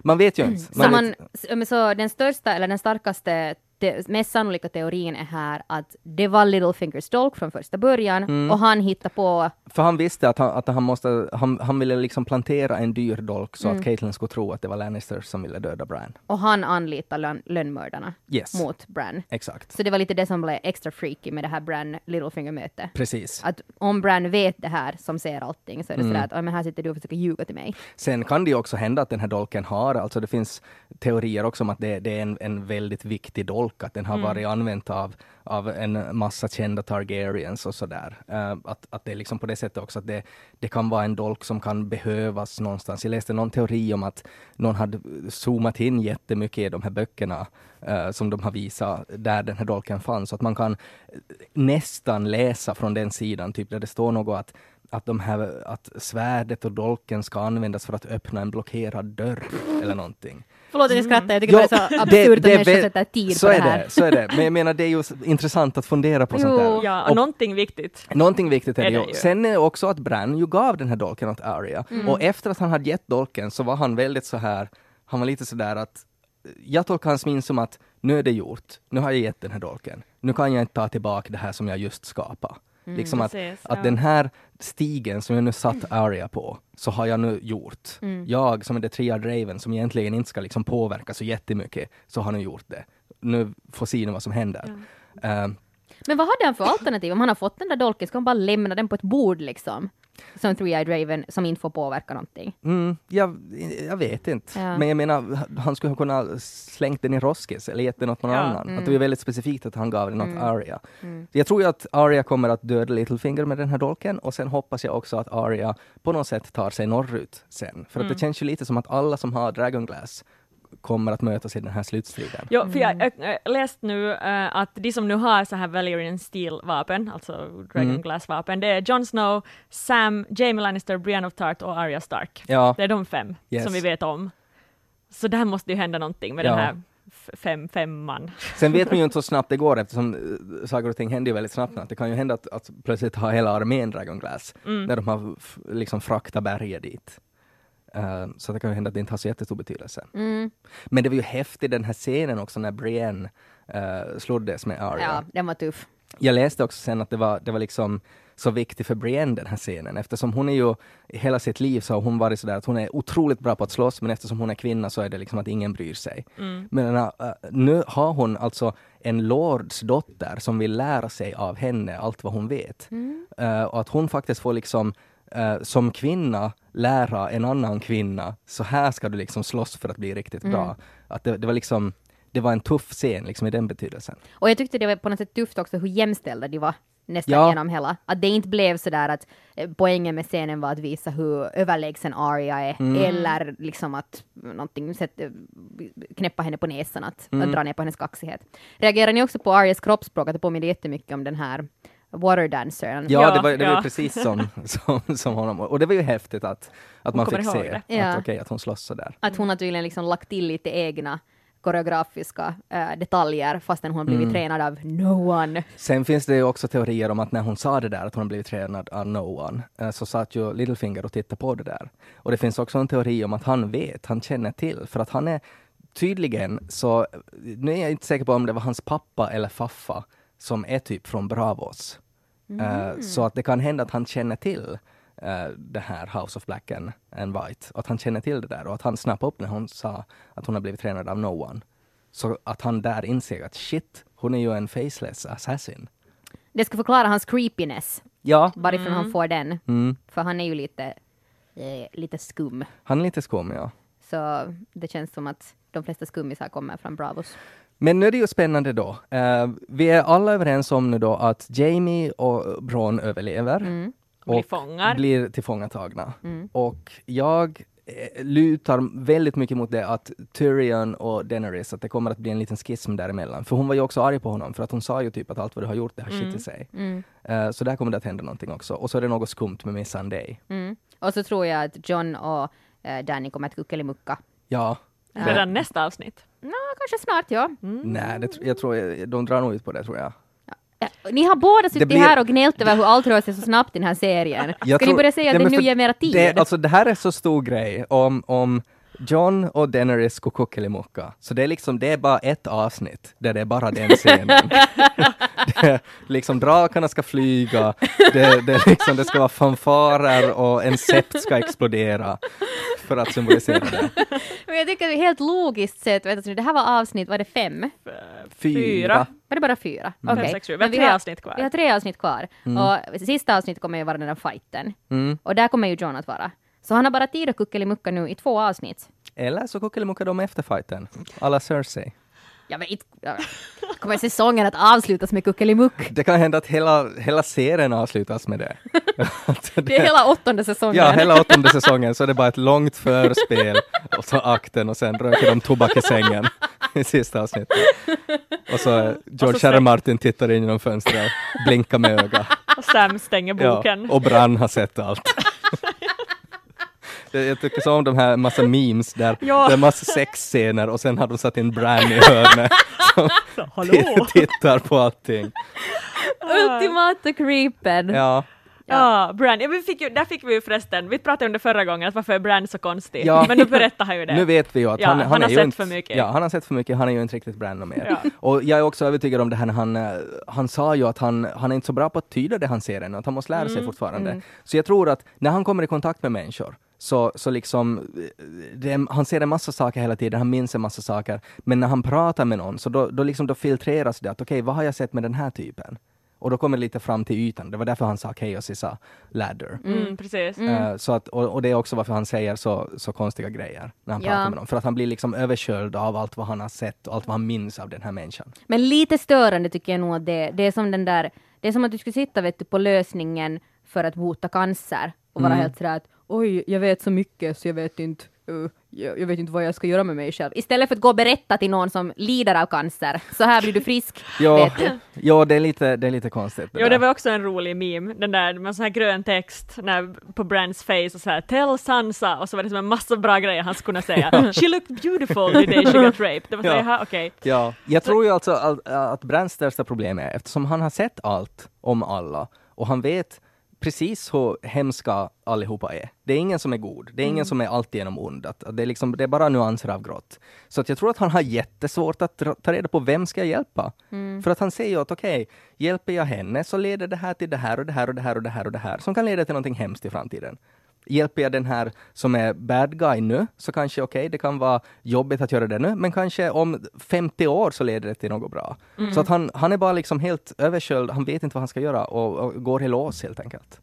Man vet ju inte. Så, Man man, vet- så, så den största eller den starkaste, te, mest sannolika teorin är här att det var Littlefingers dolk från första början Mm. och han hittade på För han visste att han, att han måste, han, han ville liksom plantera en dyr dolk så Mm. att Caitlyn skulle tro att det var Lannisters som ville döda Bran. och han anlitade lön, lönnmördarna Yes, mot Bran. exakt. Så det var lite det som blev extra freaky med det här Bran Littlefinger-mötet. Precis. Att om Bran vet det här, som ser allting, så är det Mm. sådär att "Oj, men här sitter du och försöker ljuga till mig. Sen kan det ju också hända att den här dolken har, alltså det finns teorier också om att det, det är en, en väldigt viktig dolk, att den har varit använt av, av en massa kända Targaryens och sådär. Uh, att, att det är liksom på det sättet också att det, det kan vara en dolk som kan behövas någonstans. Jag läste någon teori om att någon hade zoomat in jättemycket i de här böckerna eh, som de har visat där den här dolken fanns. Så att man kan nästan läsa från den sidan, typ där det står något att att, de här, att svärdet och dolken ska användas för att öppna en blockerad dörr eller någonting. Förlåt att jag skrattar, jag tycker bara det är så absurt att är människor sätter tid så på är det här. Det, så är det. Men jag menar, det är ju intressant att fundera på sånt Jo. där. Ja, och, Och- någonting viktigt. Någonting viktigt är Är det ju. ju. Sen är det också att Bran ju gav den här dolken åt Arya. Mm. Och efter att han hade gett dolken så var han väldigt så här, han var lite sådär att jag tolkar hans min som att nu är det gjort, nu har jag gett den här dolken. Nu kan jag inte ta tillbaka det här som jag just skapade. liksom att, Precis, att ja. den här stigen som jag nu satt Arya på, så har jag nu gjort. Jag som är det triad Raven som egentligen inte ska liksom påverka så jättemycket, så har nu gjort det. Nu får se nu vad som händer. Eh, Men vad hade han för alternativ? Om han har fått den där dolken, ska han bara lämna den på ett bord liksom? Som Three-Eyed Raven som inte får påverka någonting. Mm, jag, jag vet inte. Ja. Men jag menar, han skulle ha kunnat slängt den i roskis eller gett den åt någon Ja. annan. Att det var väldigt specifikt att han gav den åt Mm. Arya. Jag tror ju att Arya kommer att döda Littlefinger med den här dolken och sen hoppas jag också att Arya på något sätt tar sig norrut sen. För att Mm. det känns ju lite som att alla som har Dragonglass kommer att mötas i den här slutstriden. Jo, för Mm. jag har läst nu eh, att de som nu har så här Valyrian Steel-vapen, alltså Dragon Mm. Glass-vapen, det är Jon Snow, Sam, Jaime Lannister, Brienne of Tart och Arya Stark. Ja, Det är de fem Yes. som vi vet om. Så där måste ju hända någonting med Ja. den här fem, fem man. <laughs> sen vet man ju inte så snabbt det går eftersom eh, saker och ting händer ju väldigt snabbt. Det kan ju hända att, att plötsligt har hela armén Dragonglass Mm. när de har liksom fraktat berget dit. Eh, så det kan ju hända att det inte har så jättestor betydelse. Mm. Men det var ju häftigt den här scenen också när Brienne uh, sloddes med Arya. Ja, den var tuff. Jag läste också sen att det var, det var liksom så viktigt för Brienne den här scenen eftersom hon är ju hela sitt liv så har hon varit sådär att hon är otroligt bra på att slåss men eftersom hon är kvinna så är det liksom att ingen bryr sig. Men uh, nu har hon alltså en lords dotter som vill lära sig av henne allt vad hon vet. Eh, och att hon faktiskt får liksom eh, som kvinna lära en annan kvinna, så här ska du liksom slåss för att bli riktigt bra. Att det, det var liksom, det var en tuff scen liksom i den betydelsen. Och jag tyckte det var på något sätt tufft också hur jämställda de var nästan Ja. genom hela. Att det inte blev sådär att eh, poängen med scenen var att visa hur överlägsen Arya är, Mm. eller liksom att någonting, sätt, eh, knäppa henne på näsan, att, Mm. att dra ner på hennes kaxighet. Reagerar ni också på Aryas kroppsspråk, att det påminner jättemycket om den här Water Dancern? Ja, Ja, det var, det var ja. precis som, <laughs> <laughs> som, som honom. Och det var ju häftigt att, att man fick se att, Ja. okej, att hon slåss sådär. Att hon har tydligen liksom lagt till lite egna koreografiska eh, detaljer fastän hon har blivit Mm. tränad av no one. Sen finns det ju också teorier om att när hon sa det där, att hon har blivit tränad av no one, eh, så satt ju Littlefinger och tittade på det där. Och det finns också en teori om att han vet, han känner till, för att han är tydligen så, nu är jag inte säker på om det var hans pappa eller faffa som är typ från Bravos. Eh, så att det kan hända att han känner till eh, det här House of Black and, and White, att han känner till det där och att han snappade upp när hon sa att hon har blivit tränad av no one. Så att han där inser att shit, hon är ju en faceless assassin. Det ska förklara hans creepiness, Ja, varifrån han får den. mm. För han är ju lite, eh, lite skum. han är lite skum ja. Så det känns som att de flesta skummisar kommer från Bravos. Men nu är det ju spännande då. Eh, vi är alla överens om nu då att Jamie och Bron överlever. Mm. Blir och fångar. blir tillfångatagna. Mm. Och jag eh, lutar väldigt mycket mot det att Tyrion och Daenerys, att det kommer att bli en liten schism däremellan. För hon var ju också arg på honom, för att hon sa ju typ att allt vad du har gjort, det har skitit sig. Eh, så där kommer det att hända någonting också. Och så är det något skumt med Miss Sunday. Mm. Och så tror jag att John och eh, Danny kommer att kuckelimucka. Ja. Redan nästa avsnitt. Nå, kanske snart, ja. Nej, det, jag tror, de drar nog ut på det tror jag. Ja, Ni har båda suttit blir- här och gnällt över hur allt rör sig så snabbt i den här serien. Ska Jag ni tror- börja säga att det men nu ger mera tid? Det, alltså det här är så stor grej om, om John och Daenerys går kuckelimucka. Så det är liksom, det är bara ett avsnitt där det är bara den scenen. <laughs> <laughs> det, liksom drakarna ska flyga, det, det, liksom, det ska vara fanfarer och en sept ska explodera för att symbolisera det. <laughs> Men jag tycker det är helt logiskt sett, vet du, det här var avsnitt, var det fem? Fyra. Var det bara fyra? Fem, Okej. sex, sju. Vi har tre avsnitt kvar. Vi har tre avsnitt kvar. Och sista avsnittet kommer ju vara den där fighten. Mm. Och där kommer ju John att vara. Så han har bara tid att kuckelimucka nu i två avsnitt. Eller så kuckelimuckar de efter fighten. Alla Cersei. Jag vet inte, kommer säsongen att avslutas med kuckelimuck? Det kan hända att hela, hela serien avslutas med det. <laughs> Det är hela åttonde säsongen. Ja, hela åttonde säsongen så är det bara ett långt förspel och så akten och sen röker de tobak i sängen <laughs> i sista avsnittet. Och så eh, George så R. Martin tittar in genom fönstret blinkar med ögat. Och Sam stänger boken. Ja, och Brann har sett allt. Jag jag tycker så om de här massa memes där Ja. det är massa sexscener och sen har de satt in Bran i hörnet som Så, hallå! t- tittar på allting. Ultimata creepen. Ja, Ja, Bran. Ja, vi fick ju, där fick vi ju förresten, vi pratade om det förra gången, att varför är Bran så konstig? Ja. Men nu berättar han ju det. Nu vet vi ju att Ja, han, han han, har sett inte, för mycket. Ja, han har sett för mycket, han är ju inte riktigt Brand mer. Ja. Och jag är också övertygad om det här när han, eh, han sa ju att han, han är inte så bra på att tyda det han ser ännu, att han måste lära Mm, sig fortfarande. Så jag tror att när han kommer i kontakt med människor så, så liksom, det, han ser en massa saker hela tiden, han minns en massa saker, men när han pratar med någon så då, då, liksom, då filtreras det att okej, vad har jag sett med den här typen? Och då kommer det lite fram till ytan. Det var därför han sa Chaos is a ladder. Mm, precis. Eh, så att, och, och det är också varför han säger så, så konstiga grejer när han Ja. pratar med dem. För att han blir liksom översköljd av allt vad han har sett och allt vad han minns av den här människan. Men lite störande tycker jag nog att det, det är som den där, det är som att du skulle sitta vet du, på lösningen för att bota cancer och vara Mm. helt sådär att oj, jag vet så mycket så jag vet inte, uh, jag, jag vet inte vad jag ska göra med mig själv. Istället för att gå och berätta till någon som lider av cancer, så här blir du frisk, <laughs> Ja, ja det, är lite, det är lite konstigt. Jo, där. det var också en rolig meme, den där med sån här grön text när, på Brands face och så här “Tell Sansa” och så var det som en massa bra grejer han skulle kunna säga. <laughs> “She looked beautiful the day she got raped”. Det var så Ja. här, okej. Ja, jag tror ju alltså att, att Brands största problem är eftersom han har sett allt om alla och han vet precis hur hemska allihopa är. Det är ingen som är god. Det är ingen som är alltigenom ond. Det, är liksom, det är bara nyanser av grått. Så att jag tror att han har jättesvårt att ta reda på vem ska jag hjälpa. För att han säger ju att okej, hjälper jag henne så leder det här till det här och det här och det här och det här och det här som kan leda till någonting hemskt i framtiden. Hjälper jag den här som är bad guy nu, så kanske okej, det kan vara jobbigt att göra det nu, men kanske om 50 år så leder det till något bra. Så att han, han är bara liksom helt översköljd, han vet inte vad han ska göra och, och går i lås helt enkelt.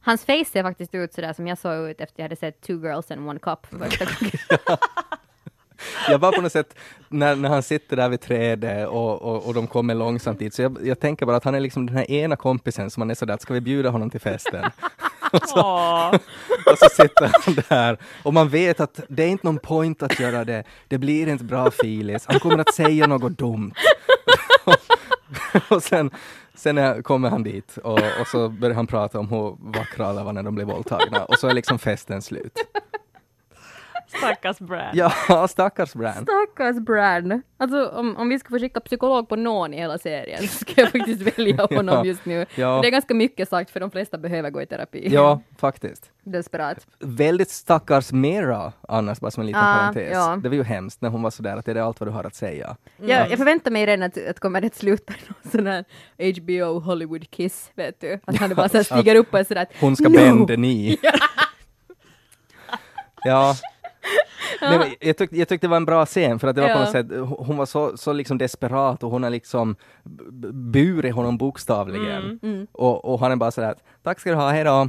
Hans face ser faktiskt ut sådär som jag såg ut efter jag hade sett Two Girls and One Cup första gången. <laughs> Jag bara på något sätt, när, när han sitter där vid trädet och, och, och de kommer långsamt dit, så jag, jag tänker bara att han är liksom den här ena kompisen som man är sådär, ska vi bjuda honom till festen? <laughs> Åh. Och så sitter han där och man vet att det är inte någon point att göra det. Det blir inte bra filis. Han kommer att säga något dumt. <laughs> och sen, sen kommer han dit och, och så börjar han prata om hur vackra alla var när de blev våldtagna och så är liksom festen slut. Stackars Brand. Ja, <laughs> stackars Bran. Stackars Bran. Alltså om, om vi ska få skicka psykolog på någon i hela serien så ska jag faktiskt välja <laughs> honom Ja. just nu. Ja. Det är ganska mycket sagt för de flesta behöver gå i terapi. Ja, faktiskt. Desperat. Väldigt stackars Mera annars, bara som en liten Ah, parentes. ja. Det var ju hemskt när hon var sådär att det är allt vad du har att säga. Jag, jag förväntar mig redan att, att kommer det att sluta i någon sån här HBO Hollywood kiss, vet du. Att han bara så stiger upp och är sådär att Hon ska "No!" bända ni. <laughs> ja. Nej, men jag, tyckte, jag tyckte det var en bra scen för att det var på Ja. något sätt, hon var så, så liksom desperat och hon har liksom burit honom bokstavligen. Mm. Och, och han är bara sådär, tack ska du ha, hej då,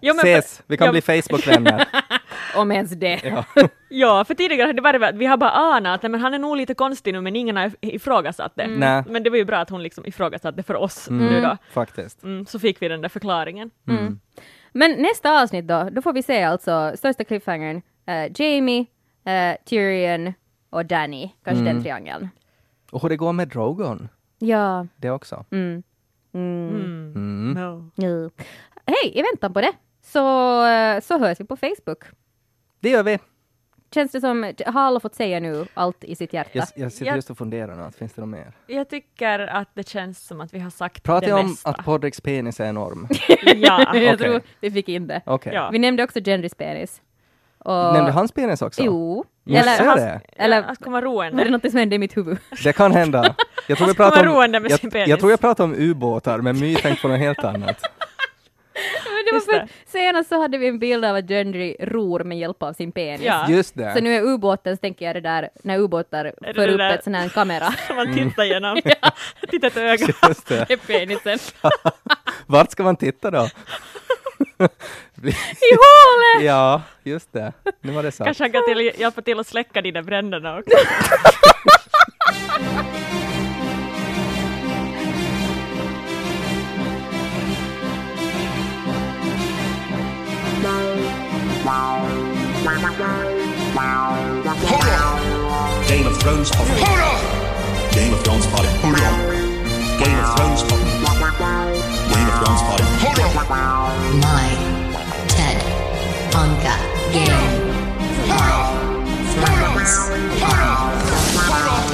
Jo, men ses, vi kan ja, bli Facebook-vänner. <laughs> Om ens det. Ja. <laughs> Ja, för tidigare hade det varit att vi har bara anat att men han är nog lite konstig nu men ingen har ifrågasatt det. Nej. Men det var ju bra att hon liksom ifrågasatte det för oss nu då. Faktiskt. Mm, så fick vi den där förklaringen. Mm. Men nästa avsnitt då, då får vi se alltså största cliffhangern, eh, Jamie, eh, Tyrion och Danny, kanske Mm. den triangeln. Och hur det går med Drogon, Ja. det också. Mm. Mm. Mm. No. Ja. Hej, i väntan på det så, eh, så hörs vi på Facebook. Det gör vi. Känns det som, har alla fått säga nu allt i sitt hjärta? Jag, jag sitter Ja. just och funderar nu, att finns det något mer? Jag tycker att det känns som att vi har sagt Pratar det jag om mesta. att Podricks penis är enorm? <laughs> ja. jag okej. tror vi fick in det. Okej. Ja. Vi nämnde också Gendrys penis. Och, Nämnde hans penis också? Jo. Måste Eller, jag det? eller Eller, att komma var det roende. något som hände i mitt huvud? Det kan hända. Jag tror, Han ska pratar vara om, roende med sin jag, penis. jag tror jag pratar om ubåtar, men My tänkte på något helt annat. <laughs> Men det var Just för, senast så hade vi en bild av att Gendry ror med hjälp av sin penis. Ja. Just det. Så nu är ubåten, så tänker jag det där, när ubåtar för upp ett sån här kamera. <laughs> Som man tittar igenom. <laughs> Titta ett öga. Just det. Det är penisen. Vart ska man titta då? I hålet! ja, just det. Nu var det sagt. Kanske han kan till, hjälpa till att släcka där bränderna också. Game of Thrones Hockey. Game of Thrones Party. Game of Thrones Hockey. Game of Thrones Party. My Ted Anka Game. Five, four, three, two, one.